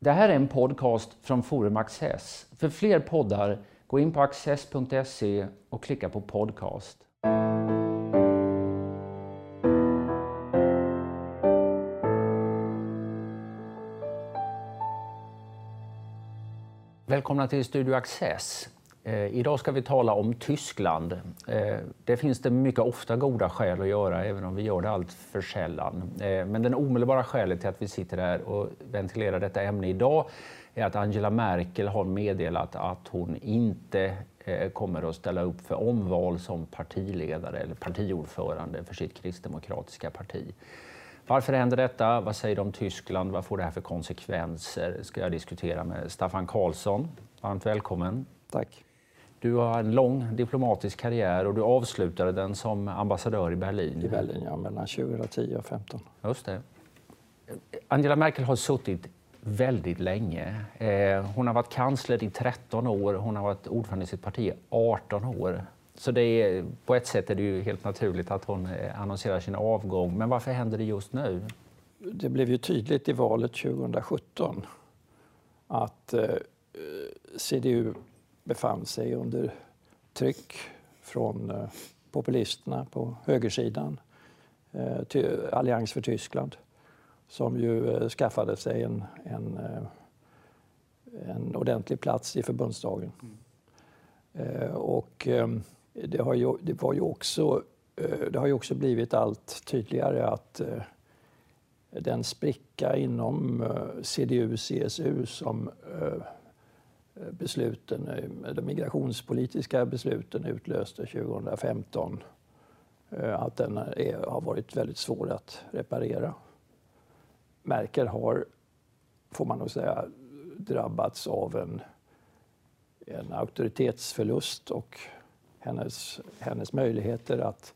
Det här är en podcast från Forum Access. För fler poddar, gå in på access.se och klicka på podcast. Välkomna till Studio Access. Eh, idag ska vi tala om Tyskland. Eh, det finns det mycket ofta goda skäl att göra, även om vi gör det allt för sällan. Eh, men det omedelbara skälet till att vi sitter här och ventilerar detta ämne idag är att Angela Merkel har meddelat att hon inte kommer att ställa upp för omval som partiledare eller partiordförande för sitt kristdemokratiska parti. Varför händer detta? Vad säger de om Tyskland? Vad får det här för konsekvenser? ska jag diskutera med Staffan Karlsson. Varmt välkommen. Tack. Du har en lång diplomatisk karriär och du avslutade den som ambassadör i Berlin. I Berlin, ja. Mellan 2010 och 2015. Just det. Angela Merkel har suttit väldigt länge. Eh, hon har varit kansler i 13 år, hon har varit ordförande i sitt parti i 18 år. Så det är, på ett sätt är det ju helt naturligt att hon eh, annonserar sin avgång. Men varför händer det just nu? Det blev ju tydligt i valet 2017 att eh, CDU befann sig under tryck från eh, populisterna på högersidan, eh, Allians för Tyskland, som ju eh, skaffade sig en, en, en ordentlig plats i förbundsdagen. Mm. Och det har, ju, det, var ju också, det har ju också blivit allt tydligare att den spricka inom CDU-CSU som Eh, besluten, eh, de migrationspolitiska besluten utlöste 2015 att den är, har varit väldigt svår att reparera. Merkel har, får man nog säga, drabbats av en, en auktoritetsförlust och hennes, hennes möjligheter att,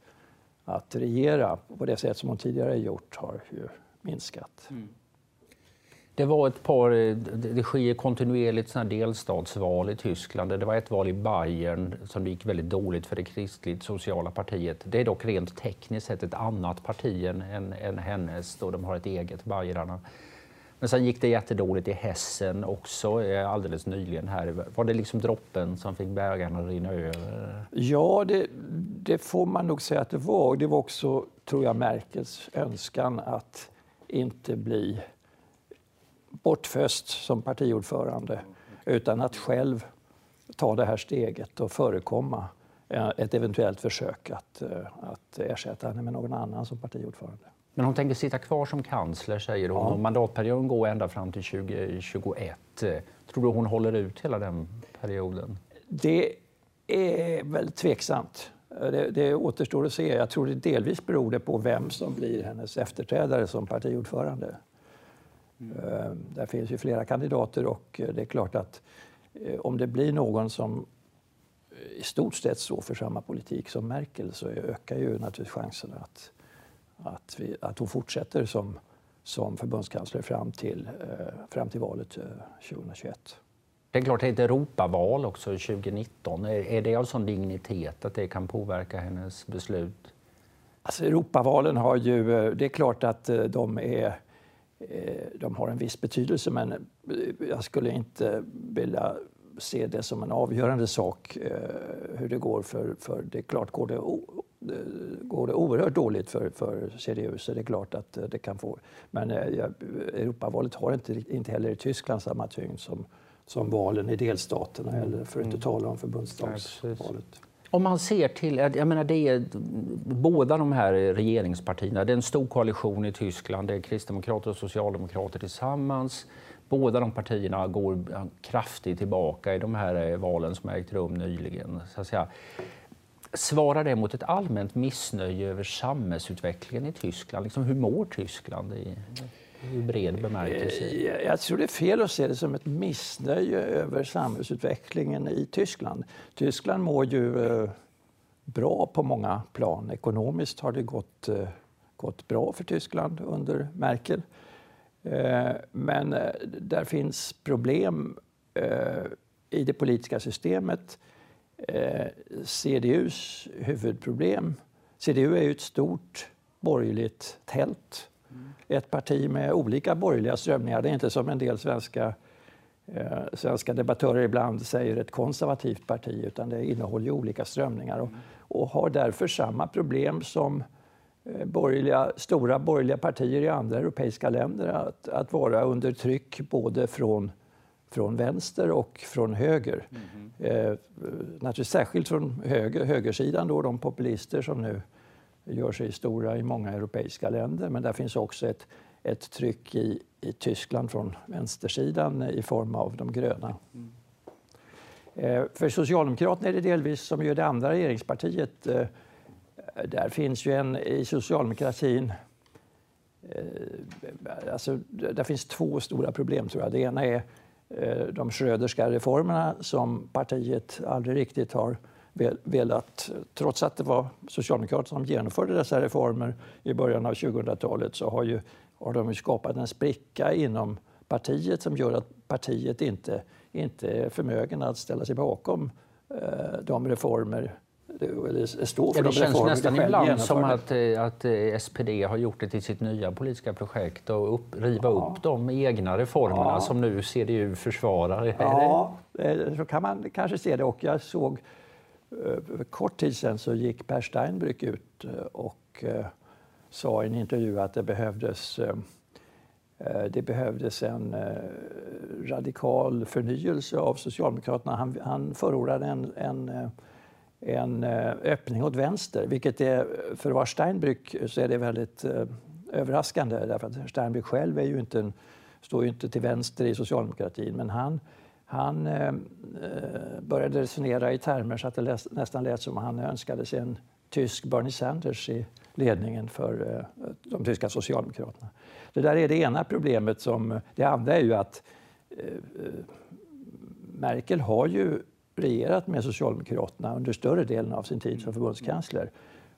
att regera på det sätt som hon tidigare gjort har ju minskat. Mm. Det var ett par, eh, det sker kontinuerligt såna delstatsval i Tyskland. Det var ett val i Bayern som det gick väldigt dåligt för det kristligt sociala partiet. Det är dock rent tekniskt sett ett annat parti än, än, än hennes då de har ett eget, Bayerarna. Men sen gick det jättedåligt i Hessen också eh, alldeles nyligen här. Var det liksom droppen som fick bägaren att rinna över? Ja, det, det, får man nog säga att det var. Det var också, tror jag, Merkels önskan att inte bli bortföst som partiordförande utan att själv ta det här steget och förekomma eh, ett eventuellt försök att, eh, att ersätta henne med någon annan som partiordförande. Men hon tänker sitta kvar som kansler, säger hon. Ja. Och mandatperioden går ända fram till 2021. Tror du hon håller ut hela den perioden? Det är väl tveksamt. Det, det återstår att se. Jag tror det delvis beror det på vem som blir hennes efterträdare som partiordförande. Mm. Där finns ju flera kandidater och eh, det är klart att eh, om det blir någon som i stort sett står för samma politik som Merkel så ökar ju naturligtvis chansen att, att, vi, att hon fortsätter som, som förbundskansler fram till, fram till valet 2021. Det är klart det är ett Europaval också 2019. Är det av sån dignitet att det kan påverka hennes beslut? Alltså Europavalen har ju, det är klart att de är Eh, de har en viss betydelse men eh, jag skulle inte vilja se det som en avgörande sak eh, hur det går för, för det är klart går det, går det oerhört dåligt för, för CDU så det är klart att det kan få. Men Europavalet har inte, inte heller i Tyskland samma tyngd som, som valen i delstaterna eller för att inte mm. tala om förbundsdagsvalet. Om man ser till, jag menar det är båda de här regeringspartierna, det är en stor koalition i Tyskland, det är kristdemokrater och socialdemokrater tillsammans. Båda de partierna går kraftigt tillbaka i de här eh, valen som har ägt rum nyligen. Så att säga. Svarar det mot ett allmänt missnöje över samhällsutvecklingen i Tyskland? Liksom, hur mår Tyskland? I i bred bemärkelse? Eh, jag tror det är fel att se det som ett missnöje över samhällsutvecklingen i Tyskland. Tyskland mår ju eh, bra på många plan. Ekonomiskt har det gått, eh, gått bra för Tyskland under Merkel. Men där finns problem i det politiska systemet. CDUs huvudproblem... CDU är ju ett stort borgerligt tält. Ett parti med olika borgerliga strömningar. Det är inte som en del svenska, eh, svenska debattörer ibland säger ett konservativt parti, utan det innehåller olika strömningar och, och har därför samma problem som eh, borgerliga, stora borgerliga partier i andra europeiska länder att, att vara under tryck både från från vänster och från höger. Mm. Eh, naturligtvis särskilt från höger, högersidan, då, de populister som nu gör sig stora i många europeiska länder. Men där finns också ett, ett tryck i, i Tyskland från vänstersidan i form av de gröna. Mm. Eh, för Socialdemokraterna är det delvis, som ju det andra regeringspartiet, eh, där finns ju en i socialdemokratin eh, Alltså, där finns två stora problem, tror jag. Det ena är de Schröderska reformerna som partiet aldrig riktigt har velat... Trots att det var Socialdemokraterna som genomförde dessa reformer i början av 2000-talet så har, ju, har de skapat en spricka inom partiet som gör att partiet inte, inte är förmögen att ställa sig bakom eh, de reformer stå för ja, det de känns nästan ibland som att, eh, att eh, SPD har gjort det till sitt nya politiska projekt och upp, riva ja. upp de egna reformerna ja. som nu CDU försvarar. Ja, så kan man kanske se det. Och jag såg eh, för kort tid sedan så gick Per Steinbrück ut eh, och eh, sa i en intervju att det behövdes det behövdes en radikal förnyelse av Socialdemokraterna. Han, han förordade en, en en öppning åt vänster, vilket är, för att vara Steinbrück så är det väldigt överraskande därför att Steinbrück själv är ju inte en, står ju inte till vänster i socialdemokratin men han, han eh, eh, började resonera i termer så att det läs, nästan lät som att han önskade sig en tysk Bernie Sanders i ledningen för eh, de tyska socialdemokraterna. Det där är det ena problemet. Som, det andra är ju att eh, eh Merkel har ju regerat med Socialdemokraterna under större delen av sin tid som förbundskansler.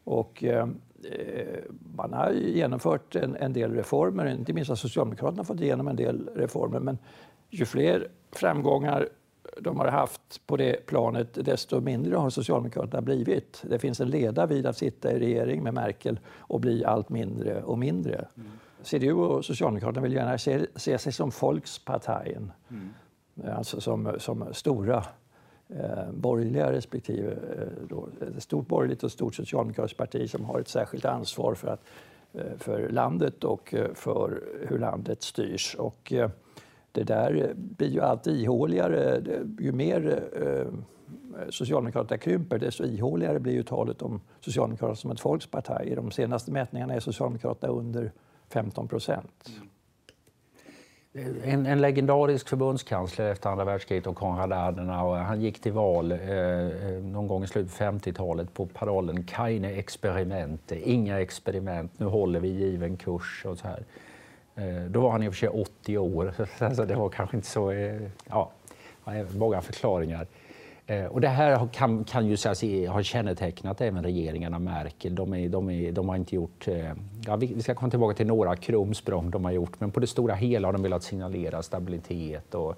Och, eh, eh man har genomfört en, en, del reformer, inte minst har Socialdemokraterna fått igenom en del reformer. Men ju fler framgångar de har haft på det planet, desto mindre har Socialdemokraterna blivit. Det finns en leda vid att sitta i regering med Merkel och bli allt mindre och mindre. Mm. CDU och Socialdemokraterna vill gärna se, se sig som Volksparteien, mm. alltså som, som stora eh, borgerliga respektive eh, då, ett stort borgerligt och stort socialdemokratiskt parti som har ett särskilt ansvar för, att, eh, för landet och eh, för hur landet styrs. Och, eh, det där eh, blir ju allt ihåligare. Eh, ju mer eh, Socialdemokraterna krymper, desto ihåligare blir ju talet om Socialdemokraterna som ett folksparti. I de senaste mätningarna är Socialdemokraterna under 15 procent. En, en, legendarisk förbundskansler efter andra världskriget och Konrad Adenauer. Han gick till val eh, någon gång i slutet på 50-talet på parollen Keine Experimente, inga experiment, nu håller vi given kurs och så här. Eh, då var han i och för sig 80 år, så det var kanske inte så... Eh, ja, många förklaringar. Eh, och det här kan, kan ju sägas ha kännetecknat även regeringarna Merkel. De, är, de, är, de har inte gjort... Ja, vi ska komma tillbaka till några krumsprång de har gjort, men på det stora hela har de velat signalera stabilitet och,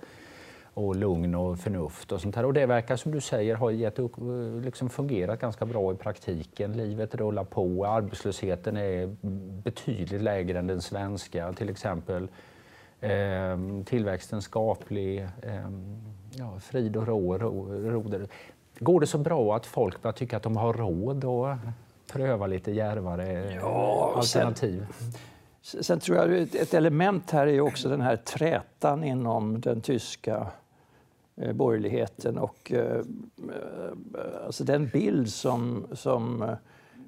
och lugn och förnuft och sånt här. Och det verkar som du säger ha gett eh, liksom fungerat ganska bra i praktiken. Livet rullar på, arbetslösheten är betydligt lägre än den svenska till exempel. Eh, tillväxten skaplig. Eh, ja, frid och ro, ro, ro. Går det så bra att folk börjar tycka att de har råd att pröva lite djärvare ja, alternativ? Sen, sen, tror jag ett element här är också den här trätan inom den tyska eh, Eh, borgerligheten och eh, eh, alltså den bild som, som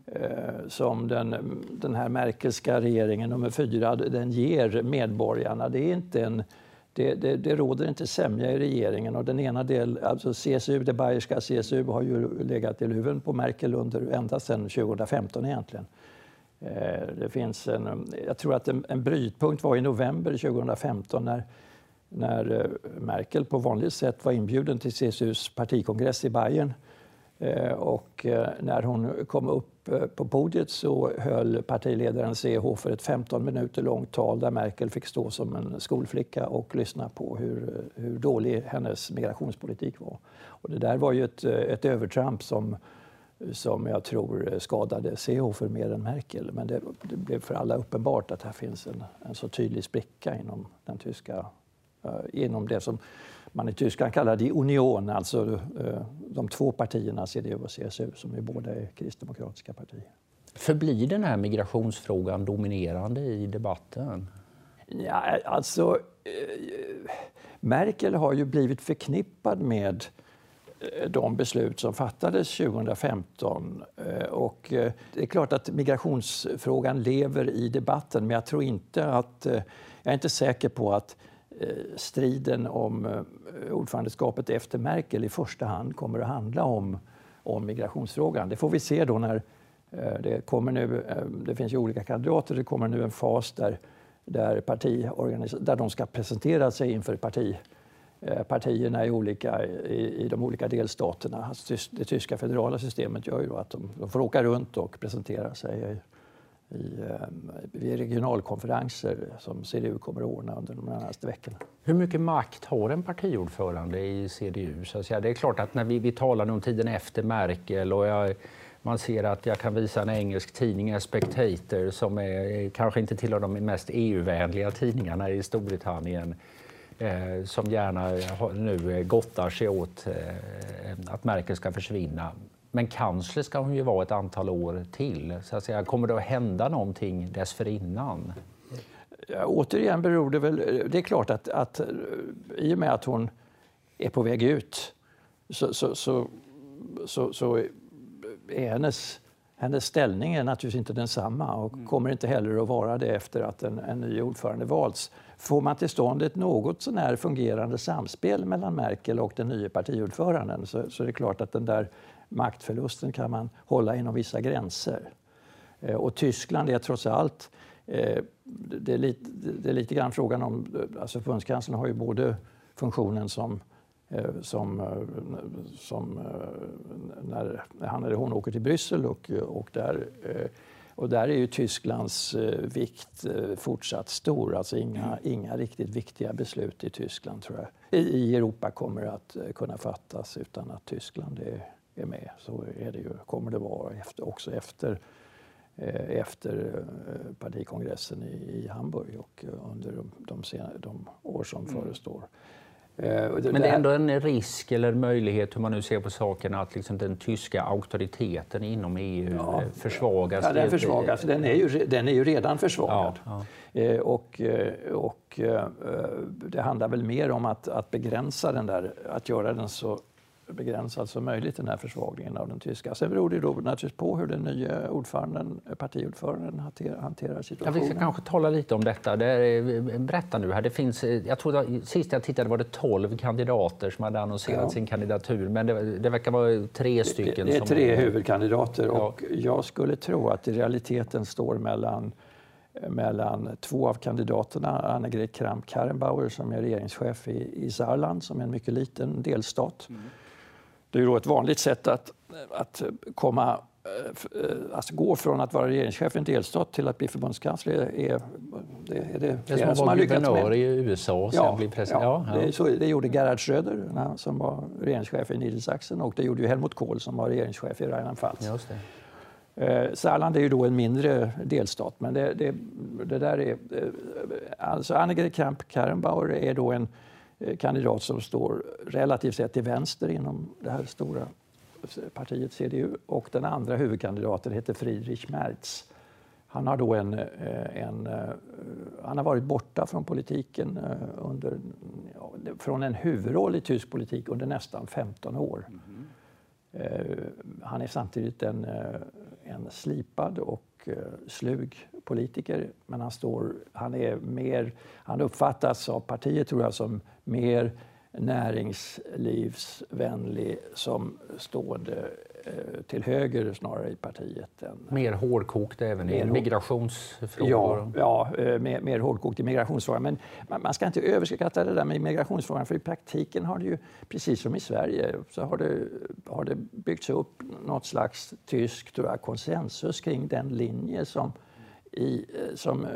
eh, som den, den här Merkelska regeringen nummer fyra den ger medborgarna. Det är inte en det, det, det, råder inte sämja i regeringen. Och den ena del, alltså CSU, det bayerska CSU har ju legat i luven på Merkel under, ända sedan 2015 egentligen. Eh, det finns en, jag tror att en, en brytpunkt var i november 2015 när, när eh, Merkel på vanligt sätt var inbjuden till CSUs partikongress i Bayern eh, och eh, när hon kom upp på podiet så höll partiledaren CH för ett 15 minuter långt tal där Merkel fick stå som en skolflicka och lyssna på hur, hur dålig hennes migrationspolitik var. Och det där var ju ett, ett övertramp som, som jag tror skadade Seehofer mer än Merkel. Men det, det, blev för alla uppenbart att här finns en, en så tydlig spricka inom den tyska, inom det som man i Tyskland kallar die Union, alltså uh, de två partierna CDU och CSU som är båda är kristdemokratiska partier. Förblir den här migrationsfrågan dominerande i debatten? Ja, alltså, uh, Merkel har ju blivit förknippad med Eh, de beslut som fattades 2015. Eh, och eh, det är klart att migrationsfrågan lever i debatten men jag tror inte att... Jag är inte säker på att Eh, striden om eh, ordförandeskapet efter Merkel i första hand kommer att handla om, om migrationsfrågan. Det får vi se då när eh, det kommer nu... Det finns ju olika kandidater. Det kommer nu en fas där, där, där de ska presentera sig inför parti partierna i, olika, i, i de olika delstaterna. Alltså, det tyska federala systemet gör ju att de, de får åka runt och presentera sig i, i, vid regionalkonferenser som CDU kommer att ordna under de närmaste veckorna. Hur mycket makt har en partiordförande i CDU? Så att säga? Det är klart att när vi, vi talar om tiden efter Merkel och jag, man ser att jag kan visa en engelsk tidning, Spectator, som är, kanske inte tillhör de mest EU-vänliga tidningarna i Storbritannien eh, som gärna nu gottar sig åt eh, att Merkel ska försvinna. Men kansler ska hon ju vara ett antal år till. Så att säga, kommer det att hända någonting dessförinnan? Ja, återigen beror det väl... Det är klart att, att i och med att hon är på väg ut så, så, så, så, så är hennes, hennes ställning är naturligtvis inte densamma och mm. kommer inte heller att vara det efter att en, en ny ordförande valts. Får man till stånd ett något sånär fungerande samspel mellan Merkel och den nya partiordföranden så, så är det klart att den där maktförlusten kan man hålla inom vissa gränser. Eh, och Tyskland är trots allt eh, det är, lite, det är lite grann frågan om... Eh, alltså förbundskanslern har ju både funktionen som som, som när han eller hon åker till Bryssel och, och där och där är ju Tysklands vikt fortsatt stor. Alltså inga, inga riktigt viktiga beslut i Tyskland tror jag. I, Europa kommer att kunna fattas utan att Tyskland är, är med. Så är det ju, kommer det vara efter, också efter, efter partikongressen i, Hamburg och under de, de, senare, de år som mm. förestår. Eh, Men det är ändå en risk eller möjlighet, hur man nu ser på sakerna, att liksom den tyska auktoriteten inom EU ja, försvagas? Ja, den försvagas. Den är ju, den är ju redan försvagad. Ja, ja. Eh, och, eh, och det handlar väl mer om att, att begränsa den där, att göra den så begränsad som möjligt, den här försvagningen av den tyska. Sen beror det då naturligtvis på hur den nya ordföranden, partiordföranden hanterar, hanterar situationen. Ja, vi ska kanske tala lite om detta. Det är, berätta nu här. Det finns, jag tror sist jag tittade var det 12 kandidater som hade annonserat ja. sin kandidatur, men det, det verkar vara tre stycken. Det, det är tre som... huvudkandidater ja. och jag skulle tro att i realiteten står mellan mellan två av kandidaterna, Annegret Kramp-Karrenbauer som är regeringschef i, i Saarland, som är en mycket liten delstat, mm. Det är då ett vanligt sätt att, att komma eh, alltså gå från att vara regeringschef i en delstat till att bli förbundskansler. Är det, är det, det är som att vara guvernör i USA och sen ja, bli president. Ja, ja, Det, så, det gjorde Gerhard Schröder som var regeringschef i Niedersachsen och det gjorde ju Helmut Kohl som var regeringschef i Rheinland-Pfalz. Eh, Saarland är ju då en mindre delstat, men det, det, det där är... Eh, alltså Annegret Kramp-Karrenbauer är då en Eh, kandidat som står relativt sett till vänster inom det här stora partiet CDU. Och den andra huvudkandidaten heter Friedrich Merz. Han har, då en, eh, en, eh, han har varit borta från politiken under, från en huvudroll i tysk politik under nästan 15 år. Mm. Han är samtidigt en, en slipad och slug politiker, men han, står, han, är mer, han uppfattas av partiet tror jag som mer näringslivsvänlig som stående till höger snarare i partiet. Än, mer hårdkokt även i migrationsfrågor? Ja, ja eh, mer, mer hårdkokt i migrationsfrågan. Men man, man, ska inte överskatta det där med migrationsfrågan för i praktiken har det ju, precis som i Sverige, så har det, har det byggts upp något slags tysk tror jag, konsensus kring den linje som i, eh, som eh,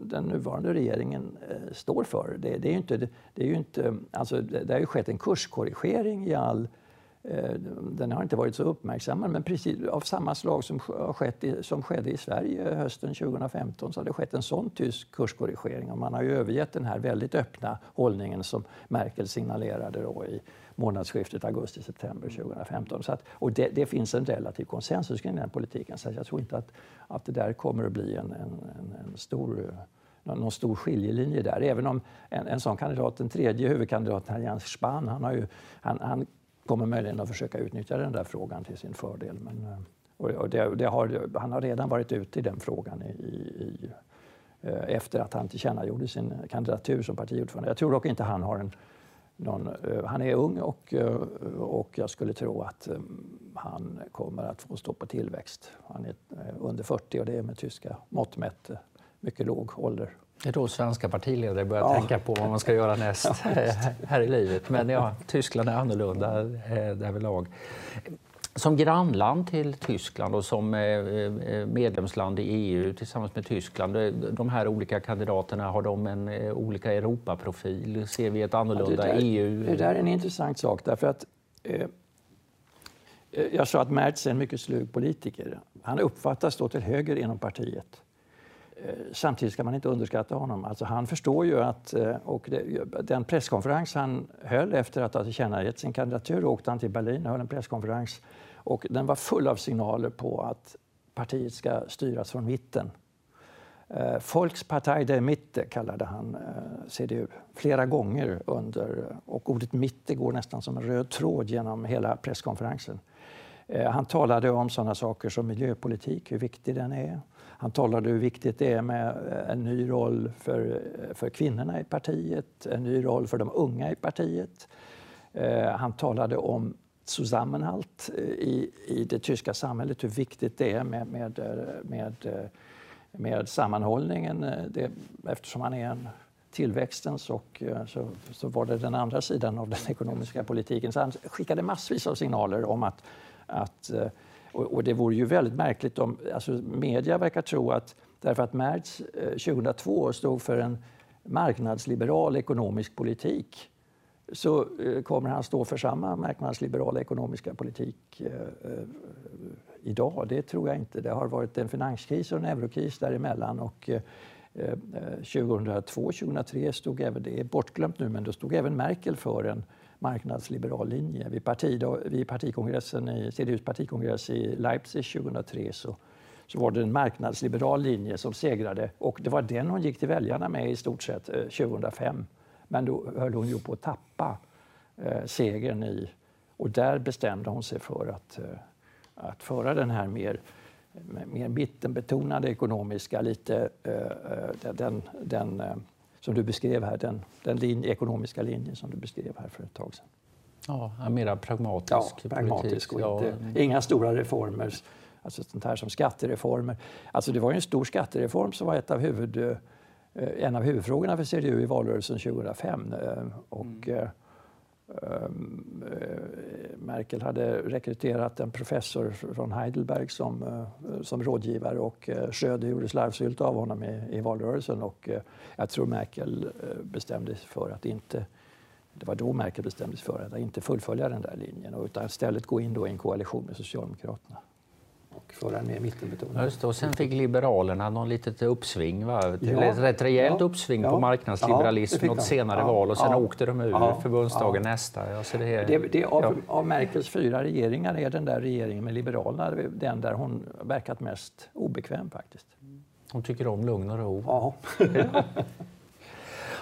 den nuvarande regeringen eh, står för. Det, det är ju inte, det, är ju inte, alltså det, det har ju skett en kurskorrigering i all Eh, Eh, den har inte varit så uppmärksammad, men precis av samma slag som, skett i, som skedde i Sverige hösten 2015 så har det skett en sån tysk kurskorrigering. Och man har ju övergett den här väldigt öppna hållningen som Merkel signalerade då i månadsskiftet augusti-september 2015. Så att, och det, det, finns en relativ konsensus kring den politiken, så jag tror inte att, att det där kommer att bli en, en, en, en stor någon stor skiljelinje där. Även om en, en sån kandidat, den tredje huvudkandidaten, Jens Spahn, han, har ju, han, han kommer möjligen att försöka utnyttja den där frågan till sin fördel. Men, eh, och det, det har, han har redan varit ute i den frågan i, i, eh, efter att han tillkännagjorde sin kandidatur som partiordförande. Jag tror dock inte han har en någon, eh, han är ung och, och jag skulle tro att han kommer att få stå på tillväxt. Han är under 40 och det är med tyska mått mätt mycket låg ålder. Det är då svenska partiledare börjar ja. tänka på vad man ska göra näst ja, här i livet. Men ja, Tyskland är annorlunda eh, därvidlag. Som grannland till Tyskland och som eh, eh, medlemsland i EU tillsammans med Tyskland, de här olika kandidaterna, har de en olika Europaprofil? Ser vi ett annorlunda ja, det där, EU? Det där är en intressant sak därför att eh, jag sa att Merz är en mycket slug politiker. Han uppfattas stå till höger inom partiet. Eh, samtidigt ska man inte underskatta honom. Alltså han förstår ju att, eh, och det, den presskonferens han höll efter att ha tillkännagett sin kandidatur åkte han till Berlin och höll en presskonferens. Och den var full av signaler på att partiet ska styras från mitten. Eh, Volkspartei der Mitte kallade han CDU flera gånger under, och ordet mitte går nästan som en röd tråd genom hela presskonferensen. Han talade om sådana saker som miljöpolitik, hur viktig den är. Han talade hur viktigt det är med eh, en ny roll för, eh, för kvinnorna i partiet, en ny roll för de unga i partiet. Eh, han talade om Zusammenhalt eh, i, i det tyska samhället, hur viktigt det är med, med, med, med sammanhållningen. Det, eftersom han är en tillväxtens och så, så var det den andra sidan av den ekonomiska politiken. Så han skickade massvis av signaler om att, att och, och, det vore ju väldigt märkligt om... Alltså media verkar tro att därför att Merz eh, 2002 stod för en marknadsliberal ekonomisk politik så eh, kommer han stå för samma marknadsliberala ekonomiska politik eh, eh idag. Det tror jag inte. Det har varit en finanskris och en eurokris däremellan. Och, eh, eh, 2002-2003 stod även, det är bortglömt nu, men då stod även Merkel för en marknadsliberal linje. Vid, parti, då, vid partikongressen i, CDUs partikongress i Leipzig 2003 så, så var det en marknadsliberal linje som segrade och det var den hon gick till väljarna med i stort sett eh, 2005. Men då höll hon ju på att tappa eh, segern i och där bestämde hon sig för att, eh, att föra den här mer mer mittenbetonade ekonomiska, lite eh, eh den, den eh, som du beskrev här, den, den linje, ekonomiska linjen som du beskrev här för ett tag sedan. Ja, mer pragmatisk ja, pragmatisk och inte, ja. inga stora reformer, alltså sånt här som skattereformer. Alltså det var ju en stor skattereform som var ett av huvud, eh, en av huvudfrågorna för CDU i valrörelsen 2005. Eh, och, mm. Ehm, eh, Merkel hade rekryterat en professor från Heidelberg som, eh, som rådgivare och eh, Schröder gjorde slarvsylt av honom i, i valrörelsen. Och eh, jag tror Merkel eh, bestämde sig för att inte det var då Merkel bestämde sig för att inte fullfölja den där linjen utan istället gå in då i en koalition med Socialdemokraterna och föra en mer mittenbetonad. Just det, och sen fick Liberalerna någon litet uppsving, va? Ja, ett rätt rejält ja, uppsving ja, på marknadsliberalism ja, något senare ja, val och sen åkte de ur ja, förbundsdagen nästa. Alltså det, det, det av, av, Merkels fyra regeringar är den där regeringen med Liberalerna den där hon verkat mest obekväm faktiskt. Hon tycker om lugn och ro. Ja.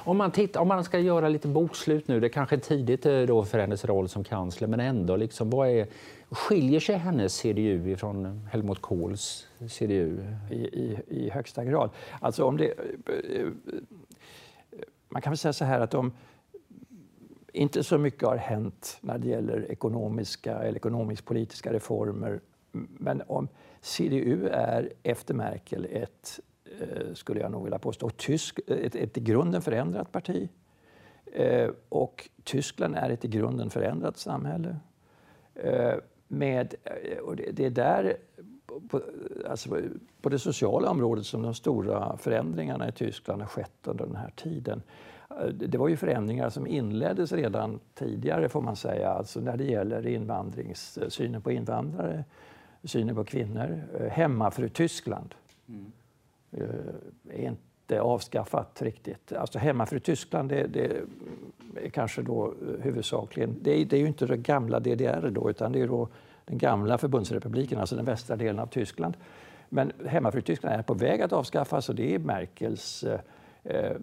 Om man, tittar, om man ska göra lite bokslut nu, det är kanske är tidigt eh, då för hennes roll som kansler, men ändå, liksom, vad är, skiljer sig hennes CDU från Helmut Kohls CDU? I, i, i högsta grad. Alltså om det, eh, eh, man kan väl säga så här att om inte så mycket har hänt när det gäller ekonomiska eller ekonomisk-politiska reformer, men om CDU är efter Merkel ett Eh, skulle jag nog vilja påstå, tysk, eh, ett, ett i grunden förändrat parti. Eh, och Tyskland är ett i grunden förändrat samhälle. Med, och det, det är där, på, alltså på det sociala området som de stora förändringarna i Tyskland har skett under den här tiden. det var ju förändringar som inleddes redan tidigare får man säga, alltså när det gäller invandrings, synen på invandrare, synen på kvinnor. Hemmafru Tyskland mm är inte avskaffat riktigt. Alltså hemmafru Tyskland det, det är kanske då eh, huvudsakligen, det är, det är ju inte det gamla DDR då utan det är då den gamla förbundsrepubliken, alltså den västra delen av Tyskland. Men hemmafru Tyskland är på väg att avskaffas och det är Merkels eh, eh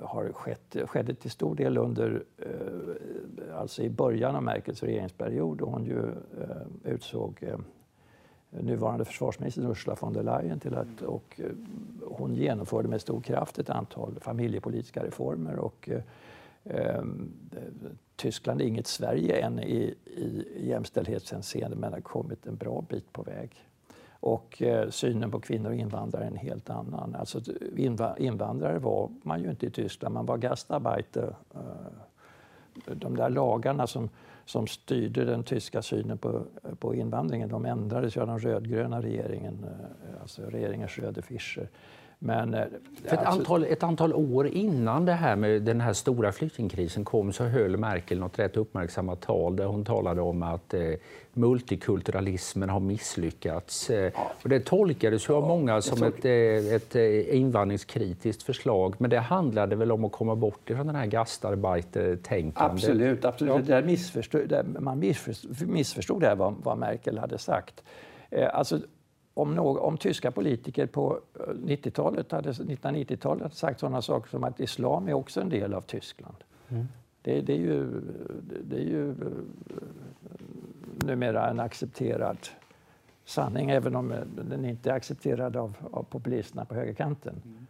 har skett, skedde till stor del under, eh, alltså i början av Merkels regeringsperiod då hon ju eh, utsåg eh, nuvarande försvarsministern Ursula von der Leyen till att, och eh, hon genomförde med stor kraft ett antal familjepolitiska reformer och eh, eh, Tyskland är inget Sverige än i, i jämställdhetshänseende men har kommit en bra bit på väg. Och eh, synen på kvinnor och invandrare är en helt annan. Alltså, invandrare var man ju inte i Tyskland, man var gastarbeiter. Eh, de där lagarna som, som styrde den tyska synen på, på invandringen de ändrades av den rödgröna regeringen, eh, alltså regeringen Schröder-Fischer. Men, eh, För ett, alltså... antal, ett antal år innan det här med den här stora flyktingkrisen kom så höll Merkel något rätt uppmärksammat tal där hon talade om att eh, multikulturalismen har misslyckats. Eh, ja. och det tolkades ju av många som ett, eh, ett eh, invandringskritiskt förslag men det handlade väl om att komma bort från den här gastarbeiter-tänkandet? Absolut, absolut. Ja. Där missförstod, där man missförstod, missförstod det vad, vad Merkel hade sagt. Eh, alltså, om, någon, om tyska politiker på 90-talet, 1990-talet hade sagt sådana saker som att islam är också en del av Tyskland. Mm. Det, det, är ju, det är ju eh, numera en accepterad sanning, även om den inte är accepterad av, av populisterna på högerkanten. Mm.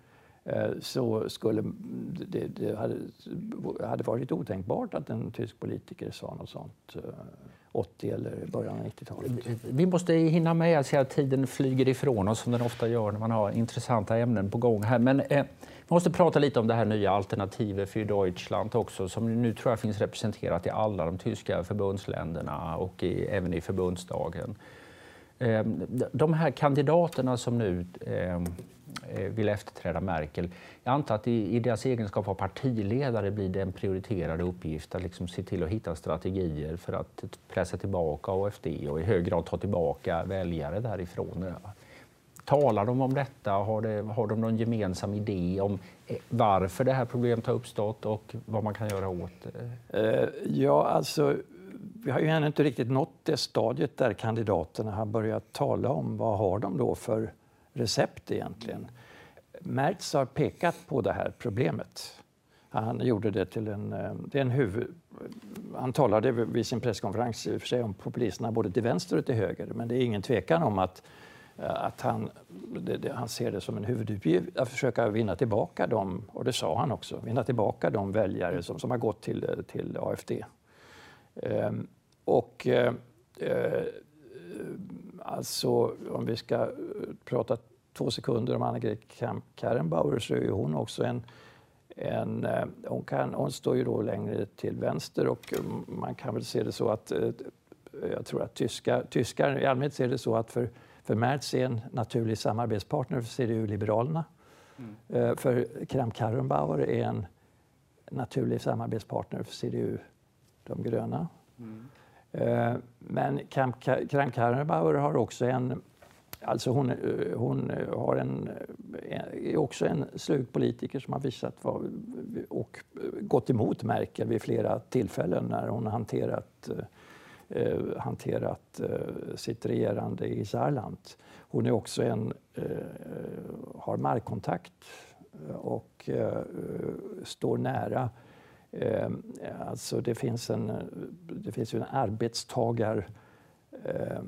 Så skulle det, det hade, hade varit otänkbart att en tysk politiker sa något sånt. 80 eller början av 90-talet. Vi måste hinna med. Jag ser att tiden flyger ifrån oss som den ofta gör när man har intressanta ämnen på gång här. Men eh, vi måste prata lite om det här nya alternativet för Deutschland också som nu tror jag finns representerat i alla de tyska förbundsländerna och i, även i förbundsdagen. Eh, de här kandidaterna som nu eh, Eh, Eh, vill efterträda Merkel. Jag antar att i, i deras egenskap av partiledare blir det en prioriterad uppgift att liksom se till att hitta strategier för att pressa tillbaka AFD och i hög grad ta tillbaka väljare därifrån. Talar de om detta? Har, det, har de någon gemensam idé om eh, varför det här problemet har uppstått och vad man kan göra åt det? Ja, alltså vi har ju ännu inte riktigt nått det stadiet där kandidaterna har börjat tala om vad har de då för recept egentligen. Merz har pekat på det här problemet. Han gjorde det till en, eh, det är en huvud... Han talade vid sin presskonferens i och för sig om populisterna både till vänster och till höger, men det är ingen tvekan om att, eh, att han, det, det, han ser det som en huvuduppgift att försöka vinna tillbaka dem, och det sa han också, vinna tillbaka de väljare som, som har gått till, till AFD. Ehm, och eh, eh alltså om vi ska eh, prata två sekunder om Annegret Kramp-Karrenbauer så är hon också en, en eh, hon, kan, hon står ju då längre till vänster och man kan väl se det så att eh, jag tror att tyska, tyskar i allmänhet ser det så att för, för Merz är en naturlig samarbetspartner för CDU-liberalerna. Mm. För Kramp-Karrenbauer är en naturlig samarbetspartner för CDU, de gröna. Mm. Eh, men Kramp-Karrenbauer har också en Alltså hon, eh, hon eh, har en, är också en slug politiker som har visat vad, och gått emot Merkel vid flera tillfällen när hon hanterat, eh, hanterat eh, sitt regerande i Saarland. Hon är också en, eh, har markkontakt och eh, står nära Eh, alltså det finns en, det finns en arbetstagar eh,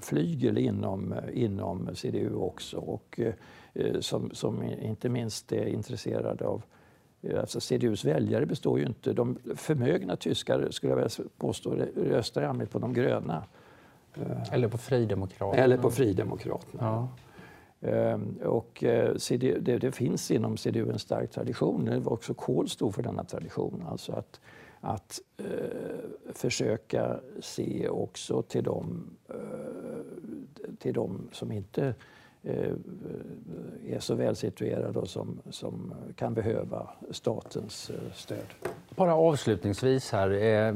flygel inom, inom CDU också och eh, som, som inte minst är intresserade av Alltså CDUs väljare består ju inte... De förmögna tyskar skulle jag vilja påstå röstar i allmänhet på de gröna. Eller på Fridemokraterna. Eller på Fridemokraterna. Ja. Ehm, och eh, CDU, det, det, finns inom CDU en stark tradition. Också Kohl stod för denna tradition. Alltså att, att eh, försöka se också till dem, eh, till de som inte Eh, är så välsituerade och som, som kan behöva statens eh, stöd. Bara avslutningsvis här, eh,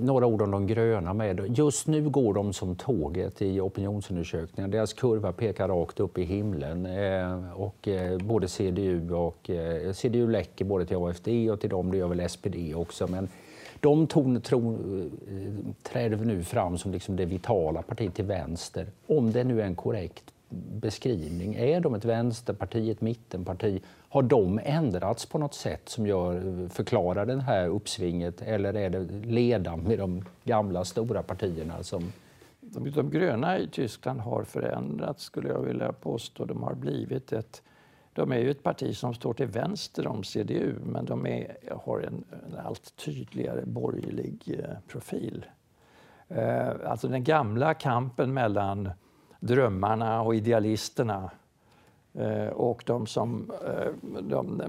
några ord om de gröna med. Just nu går de som tåget i opinionsundersökningar. Deras kurva pekar rakt upp i himlen och både CDU och CDU läcker både till AFD och till dem, det gör väl SPD också. Men de ton, tro, träder nu fram som liksom det vitala partiet till vänster, om det nu är en korrekt beskrivning. Är de ett vänsterparti, ett mittenparti? Har de ändrats på något sätt som gör, förklarar det här uppsvinget eller är det ledan med de gamla stora partierna som de, de gröna i Tyskland har förändrats skulle jag vilja påstå. De har blivit ett de är ju ett parti som står till vänster om CDU men de är, har en, en allt tydligare borgerlig eh, profil. Eh, alltså den gamla kampen mellan drömmarna och idealisterna Eh, och de som, eh, de,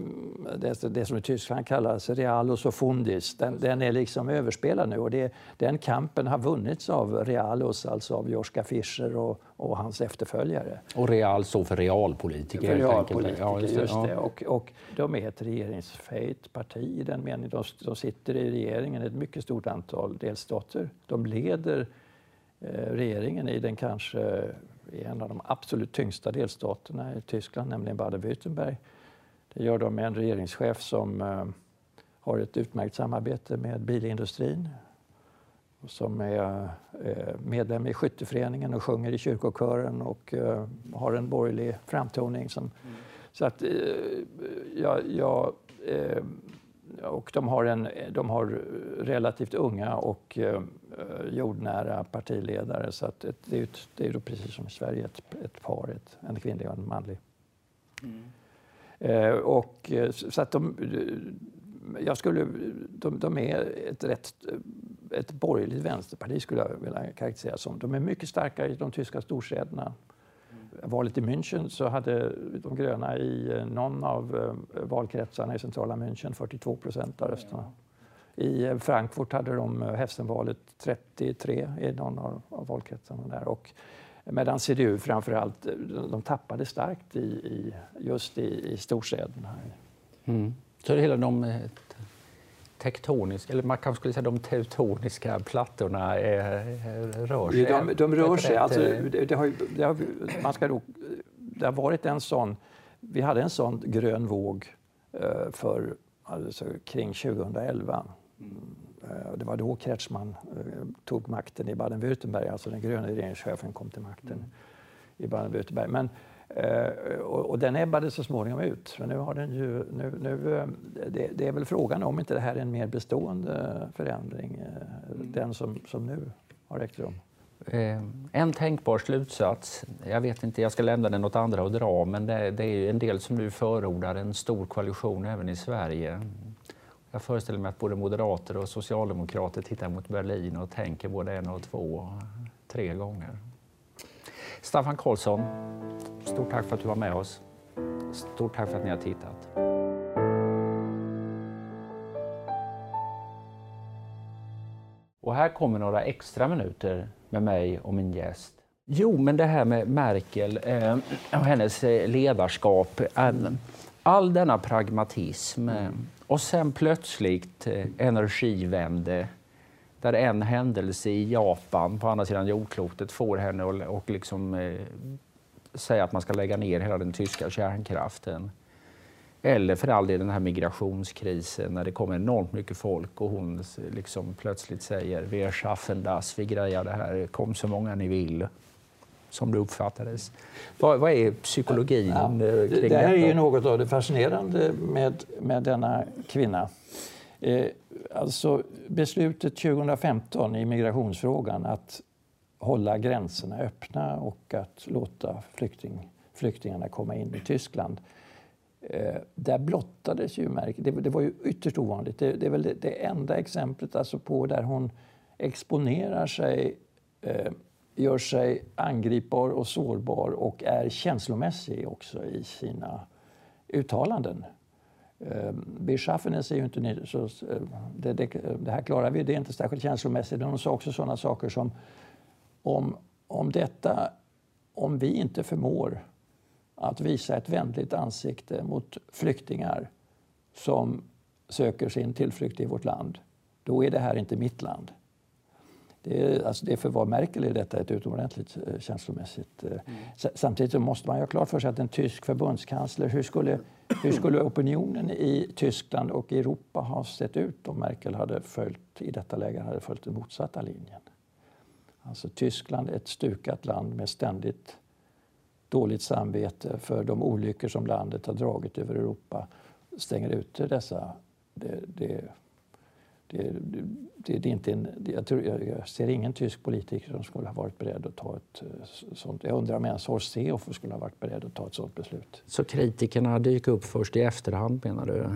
det, det, som i Tyskland kallas realos och fundis, den, den, är liksom överspelad nu. Och det, den kampen har vunnits av realos, alltså av Joschka Fischer och, och hans efterföljare. Och real står för realpolitiker? För realpolitiker, ja, just det. Just det. Och, och, de är ett regeringsfähigt parti i den meningen. De, de sitter i regeringen i ett mycket stort antal delstater. De leder regeringen i den kanske i en av de absolut tyngsta delstaterna i Tyskland, nämligen Baden-Württemberg. Det gör de med en regeringschef som eh, har ett utmärkt samarbete med bilindustrin som är eh, medlem i skytteföreningen och sjunger i kyrkokören och eh, har en borgerlig framtoning. Som, mm. Så att ja, ja, och de har, en, de har relativt unga och Eh, jordnära partiledare. Så att ett, det är, ett, det är då precis som i Sverige ett, ett par, ett, en kvinnlig och en manlig. Mm. Eh, och, eh, så att de, jag skulle, de, de är ett, rätt, ett borgerligt vänsterparti skulle jag vilja karaktärisera som. De är mycket starka i de tyska storstäderna. Valet i München så hade de gröna i eh, någon av eh, valkretsarna i centrala München 42 procent av rösterna. I eh, Frankfurt hade de eh, Hessenvalet 33 i någon av, valkretsarna där. Och medan CDU framför allt, de tappade starkt i, i just i, i storstäderna. Mm. Så det hela de tektoniska, eller man kanske skulle säga de teutoniska plattorna är, rör sig? De, de rör sig. Alltså, det, det, har, det, har, man ska då, det har varit en sån, vi hade en sån grön våg för alltså, kring 2011 Eh, det var då Kretschmann eh, tog makten i Baden-Württemberg, alltså den gröna regeringschefen kom till makten mm. i Baden-Württemberg. Men, eh, och, och den ebbade så småningom ut. Så nu har den ju, nu, nu, det, det, är väl frågan om inte det här är en mer bestående förändring, mm. den som, som nu har ägt rum. En tänkbar slutsats, jag vet inte, jag ska lämna den åt andra att dra, men det, det är en del som nu förordar en stor koalition även i Sverige. Jag föreställer mig att både moderater och socialdemokrater tittar mot Berlin och tänker både en och två, tre gånger. Staffan Karlsson, stort tack för att du var med oss. Stort tack för att ni har tittat. Och här kommer några extra minuter med mig och min gäst. Jo, men det här med Merkel eh, och hennes eh, ledarskap. All, all denna pragmatism. Eh, och sen plötsligt eh, energivände där en händelse i Japan på andra sidan jordklotet får henne att och liksom, eh, säga att man ska lägga ner hela den tyska kärnkraften. Eller för all del den här migrationskrisen när det kommer enormt mycket folk och hon liksom plötsligt säger vi schaffen das, vi grejar det här, kom så många ni vill som det uppfattades. Vad, vad är psykologin ja, kring det, det här är ju något av det fascinerande med, med denna kvinna. Eh, alltså beslutet 2015 i migrationsfrågan att hålla gränserna öppna och att låta flykting, flyktingarna komma in i Tyskland. Eh, där blottades ju märket. Det, det, var ju ytterst ovanligt. Det, det är väl det, det enda exemplet alltså på där hon exponerar sig eh, gör sig angripbar och sårbar och är känslomässig också i sina uttalanden. Ehm, Beschaffenes är ju inte så, eh, det, det, det, här klarar vi, det är inte särskilt känslomässigt. Men Hon sa också sådana saker som om, om detta om vi inte förmår att visa ett vänligt ansikte mot flyktingar som söker sin tillflykt i vårt land, då är det här inte mitt land. Det är, alltså det för vad Merkel är detta ett utomordentligt eh, känslomässigt... Eh, mm. Samtidigt måste man ha klart för sig att en tysk förbundskansler, hur skulle, hur skulle opinionen i Tyskland och Europa ha sett ut om Merkel hade följt, i detta läge hade följt den motsatta linjen? Alltså Tyskland, ett stukat land med ständigt dåligt samvete för de olyckor som landet har dragit över Europa, stänger ute dessa det, det, det, det, det är inte en, jag, tror, jag, ser ingen tysk politiker som skulle ha varit beredd att ta ett eh, sånt. Jag undrar om ens Horst Seehofer skulle ha varit beredd att ta ett sånt beslut. Så kritikerna dyker upp först i efterhand menar du?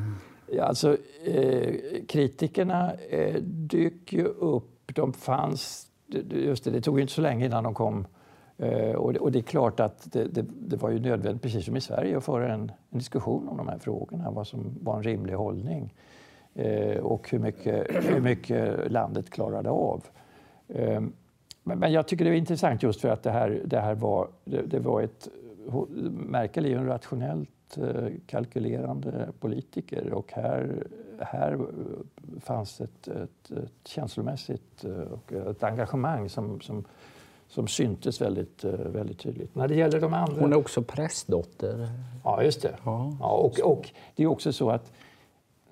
Ja, alltså, eh, kritikerna eh, dyker ju upp. De fanns, just det, det tog inte så länge innan de kom eh, och, det, och det, är klart att det, det, det, var ju nödvändigt, precis som i Sverige, att föra en, en diskussion om de här frågorna, vad som var en rimlig hållning. Eh, och hur mycket, hur mycket landet klarade av. Ehm, men jag tycker det är intressant just för att det här, det här var, det, det var ett... Merkel är ju en rationellt eh, kalkylerande politiker och här, här fanns ett, ett, ett känslomässigt eh, och ett engagemang som, som, som syntes väldigt, väldigt tydligt. När det gäller de andra... Hon är också prästdotter. Ja, just det. Ja. ja och, och det är också så att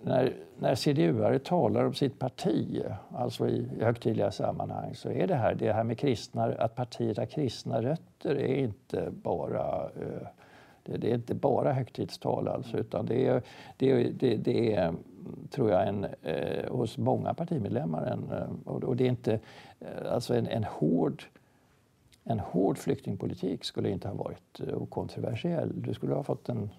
när, när CDU-are talar om sitt parti, alltså i högtidliga sammanhang, så är det här, det här med kristna, att partiet har kristna rötter är inte bara eh, det, är inte bara högtidstal alltså, utan det är, det, är, det, det är tror jag, en, eh, hos många partimedlemmar. En, eh, och, och det är inte, eh, alltså en, en, hård, en hård flyktingpolitik skulle inte ha varit eh, okontroversiell. Du skulle ha fått en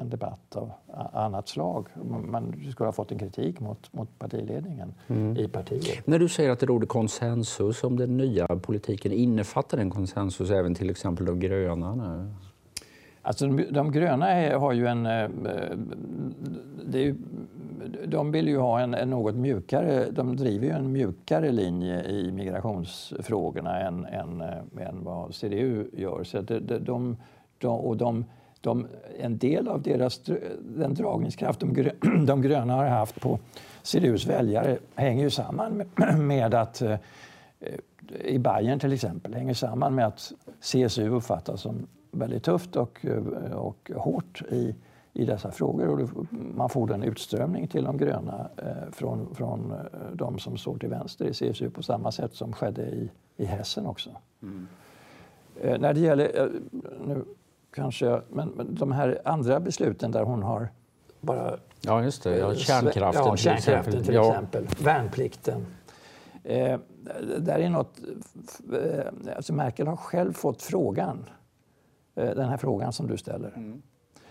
en debatt av annat slag. Man skulle ha fått en kritik mot, mot partiledningen mm. i partiet. När du säger att det råder konsensus om den nya politiken, innefattar den konsensus även till exempel de gröna? Nu? Alltså de, de gröna är, har ju en... Eh, ju, de vill ju ha en, en, något mjukare... De driver ju en mjukare linje i migrationsfrågorna än, än, eh, än vad CDU gör. Så de, de, de, och de de, en del av deras, den dragningskraft de, de gröna har haft på CDUs väljare hänger ju samman med, med att eh, i Bayern till exempel, hänger samman med att CSU uppfattas som väldigt tufft och, eh, och hårt i, i dessa frågor. Och man får en utströmning till de gröna eh, från, från eh, de som står till vänster i CSU på samma sätt som skedde i, i Hessen också. Mm. Eh, när det gäller, eh, nu kanske. Men, men de här andra besluten där hon har bara... Ja, just det. Ja, kärnkraften, ja, kärnkraften till exempel. Ja. Värnplikten. Eh, där är något... Eh, alltså Merkel har själv fått frågan, eh, den här frågan som du ställer. Mm.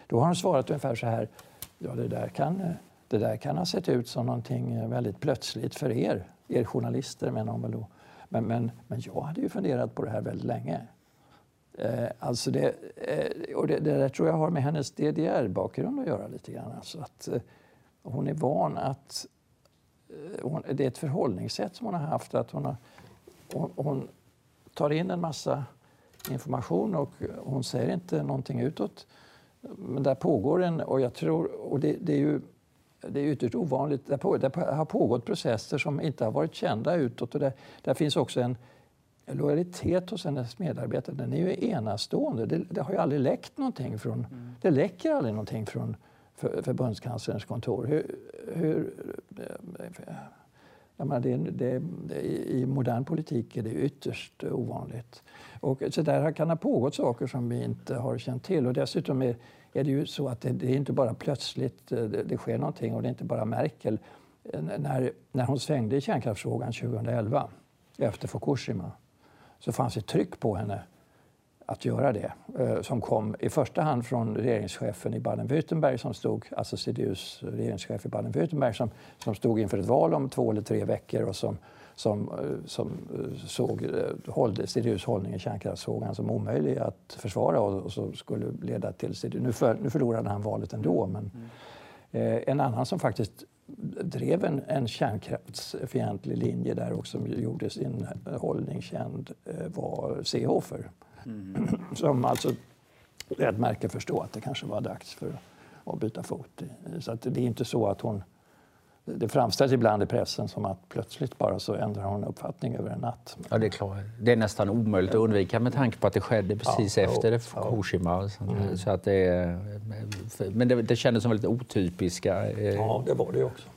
Då har hon svarat ungefär så här. Ja, det där kan, det där kan ha sett ut som någonting väldigt plötsligt för er, er journalister menar hon väl då. Men, men, men jag hade ju funderat på det här väldigt länge. Eh, alltså det, eh, och det, det där tror jag har med hennes DDR-bakgrund att göra lite grann. Alltså att, eh, hon är van att... Eh, hon, det är ett förhållningssätt som hon har haft. att hon, har, hon, hon tar in en massa information och hon säger inte någonting utåt. Men där pågår en, och jag tror, och det, det är ju det är ytterst ovanligt, det har pågått processer som inte har varit kända utåt. Och det, där finns också en, lojalitet hos hennes medarbetare den är ju enastående. Det, det har ju aldrig läckt någonting från, mm. det läcker aldrig någonting från för, förbundskanslerns kontor. Hur, hur, jag menar, det, det, det, I modern politik är det ytterst ovanligt. Och så där kan ha pågått saker som vi inte har känt till. Och dessutom är, är det ju så att det, är inte bara plötsligt det, det sker någonting och det är inte bara Merkel. När, när hon svängde i kärnkraftsfrågan 2011 efter Fukushima så fanns ett tryck på henne att göra det. Eh, som kom i första hand från regeringschefen i Baden-Württemberg, som stod, alltså CDUs regeringschef i Baden-Württemberg, som, som stod inför ett val om två eller tre veckor och som, som, eh, som eh, såg håll, CDUs hållning i kärnkraftsfrågan som omöjlig att försvara och, och som skulle leda till CDU. Nu, för, nu förlorade han valet ändå, men mm. eh, en annan som faktiskt drev en, en kärnkraftsfientlig linje där och som gjorde sin hållning känd eh, var Seehofer. Mm. Som alltså lät Merkel förstå att det kanske var dags för att byta fot. Så att det är inte så att hon det framställs ibland i pressen som att plötsligt bara så ändrar hon uppfattning över en natt. Ja, det är klart. Det är nästan omöjligt att undvika med tanke på att det skedde precis ja, efter Fukushima. Mm. Så att det, men det, det kändes som väldigt otypiska. Eh, ja, det var det också.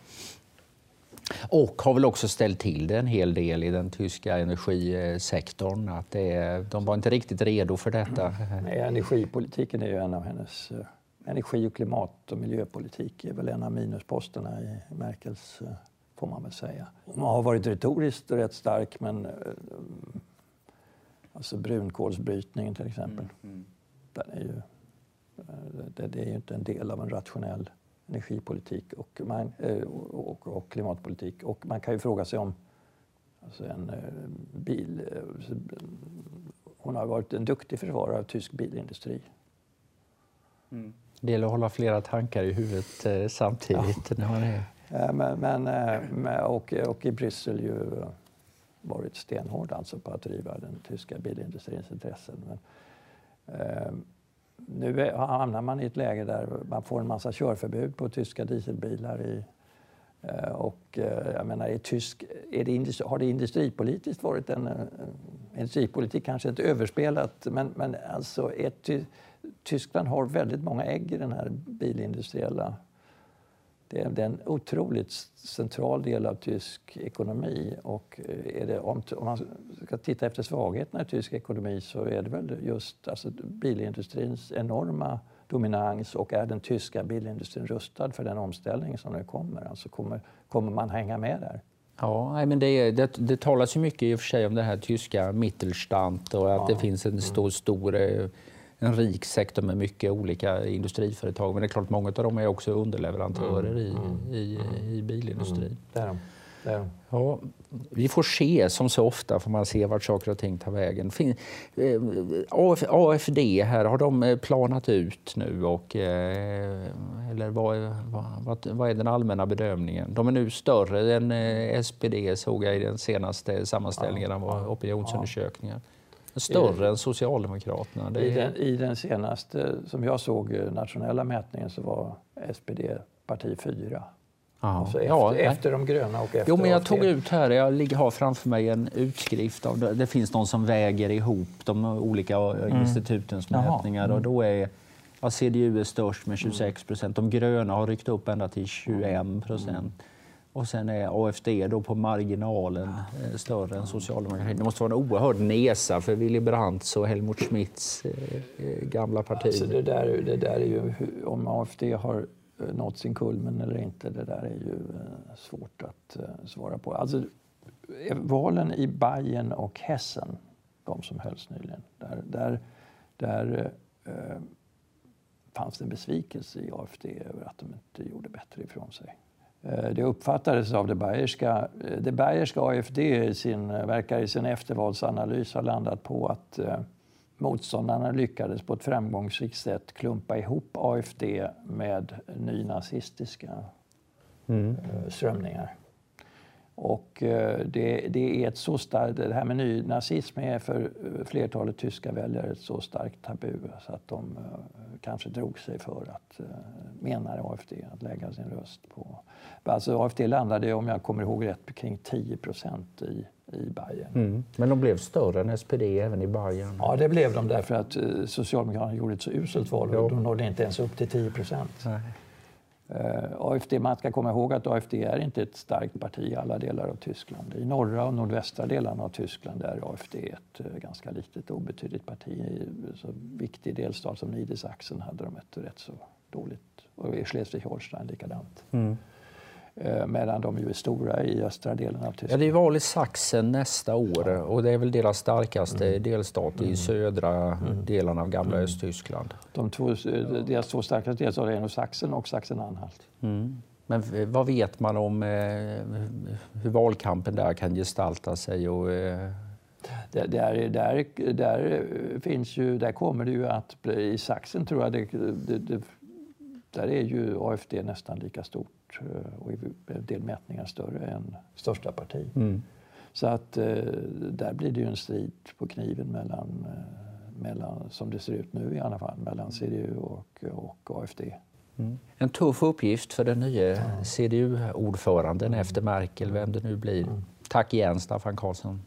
Och har väl också ställt till det en hel del i den tyska energisektorn. Att det, de var inte riktigt redo för detta. Nej, energipolitiken är ju en av hennes eh, energi och klimat och miljöpolitik är väl en av minusposterna i Merkels, eh, får man väl säga. Hon har varit retoriskt rätt stark, men eh, alltså brunkolsbrytningen till exempel, mm, mm. Den är ju, eh, det, det, är ju inte en del av en rationell energipolitik och, man, och, och, klimatpolitik. Och man kan ju fråga sig om alltså en bil... Hon har varit en duktig försvarare av tysk bilindustri. Mm. Det gäller att hålla flera tankar i huvudet eh, samtidigt. Ja. När man är... Men, men, eh, och, och i Bryssel ju varit stenhård alltså på att driva den tyska bilindustrins intressen. Men, eh, nu hamnar man i ett läge där man får en massa körförbud på tyska dieselbilar. I, eh, och eh, jag menar, är tysk, är det har det industripolitiskt varit en... Industripolitik kanske inte överspelat, men, men alltså ett, Tyskland har väldigt många ägg i den här bilindustriella... Det är, en otroligt central del av tysk ekonomi. Och eh, är det, om, om man ska titta efter svagheterna i tysk ekonomi så är det väl just alltså, bilindustrins enorma dominans och är den tyska bilindustrin rustad för den omställning som nu kommer? Alltså kommer, kommer man hänga med där? Ja, men det, det, det talas ju mycket i och för sig om det här tyska Mittelstand och att ja. det finns en stor, stor eh, en rik sektor med mycket olika industriföretag. Men det är klart, många av dem är också underleverantörer mm, i, mm, i, i bilindustrin. Mm, de. Ja, vi får se, som så ofta får man se vart saker och ting tar vägen. Fin, eh, AFD här, har de eh, planat ut nu? Och, eh, eller vad, vad, vad, är den allmänna bedömningen? De är nu större än eh, SPD såg jag i den senaste sammanställningen ja, av opinionsundersökningar. Ja. Större än Socialdemokraterna? Är... I, den, I den senaste, som jag såg, eh, nationella mätningen så var SPD parti fyra. Alltså efter, ja, efter de gröna och efter Jo, men jag tog ut här, jag har framför mig en utskrift av det. Det finns någon som väger ihop de olika mm. institutens mätningar mm. och då är ja, CDU är störst med 26 procent. De gröna har ryckt upp ända till 21 procent. Och sen är AFD då på marginalen eh, större än socialdemokratin. Det måste vara en oerhörd nesa för Willy Brandts och Helmut Schmidts eh, eh, gamla parti. Alltså det, där, det där är ju, om AFD har nått sin kulmen eller inte, det där är ju svårt att svara på. Alltså, valen i Bayern och Hessen, de som hölls nyligen, där, där, där eh, fanns det en besvikelse i AFD över att de inte gjorde bättre ifrån sig. Eh, det uppfattades av det bayerska, eh, det bayerska AFD i sin, eh, verkar i sin eftervalsanalys ha landat på att motståndarna lyckades på ett framgångsrikt sätt klumpa ihop AFD med nynazistiska mm. strömningar. Och det, det, är ett så starkt, det här med nynazism är för flertalet tyska väljare ett så starkt tabu så att de kanske drog sig för att, menar AFD, att lägga sin röst på Alltså AFD landade, om jag kommer ihåg rätt, kring 10 procent i, i Bayern. Mm. Men de blev större än SPD även i Bayern? Ja, det blev de därför att eh, Socialdemokraterna gjorde ett så uselt val och de nådde inte ens upp till 10 procent. Eh, AFD, man ska komma ihåg att AFD är inte ett starkt parti i alla delar av Tyskland. I norra och nordvästra delarna av Tyskland är AFD ett eh, ganska litet och obetydligt parti. I en så viktig delstat som Niedersachsen hade de ett rätt så dåligt. Och i Schleswig-Holstein likadant. Mm. Eh, medan de ju är stora i östra delen av Tyskland. Ja, det är val i Sachsen nästa år ja. och det är väl deras starkaste mm. delstat i mm. södra mm. delarna av gamla mm. Östtyskland. De två, deras två starkaste delstater är nog Sachsen och Sachsen-Anhalt. Mm. Men vad vet man om eh, hur valkampen där kan gestalta sig? Och, eh... där, där, där, där, finns ju, där kommer det ju att i Sachsen tror jag det, det, det där är ju AFD nästan lika stort Eh, och i en del mätningar större än största parti. Mm. Så att eh, där blir det ju en strid på kniven mellan eh, mellan, som det ser ut nu i alla fall, mellan CDU och, och AFD. Mm. En tuff uppgift för den nya CDU-ordföranden efter Merkel, vem det nu blir. Tack igen Staffan Karlsson.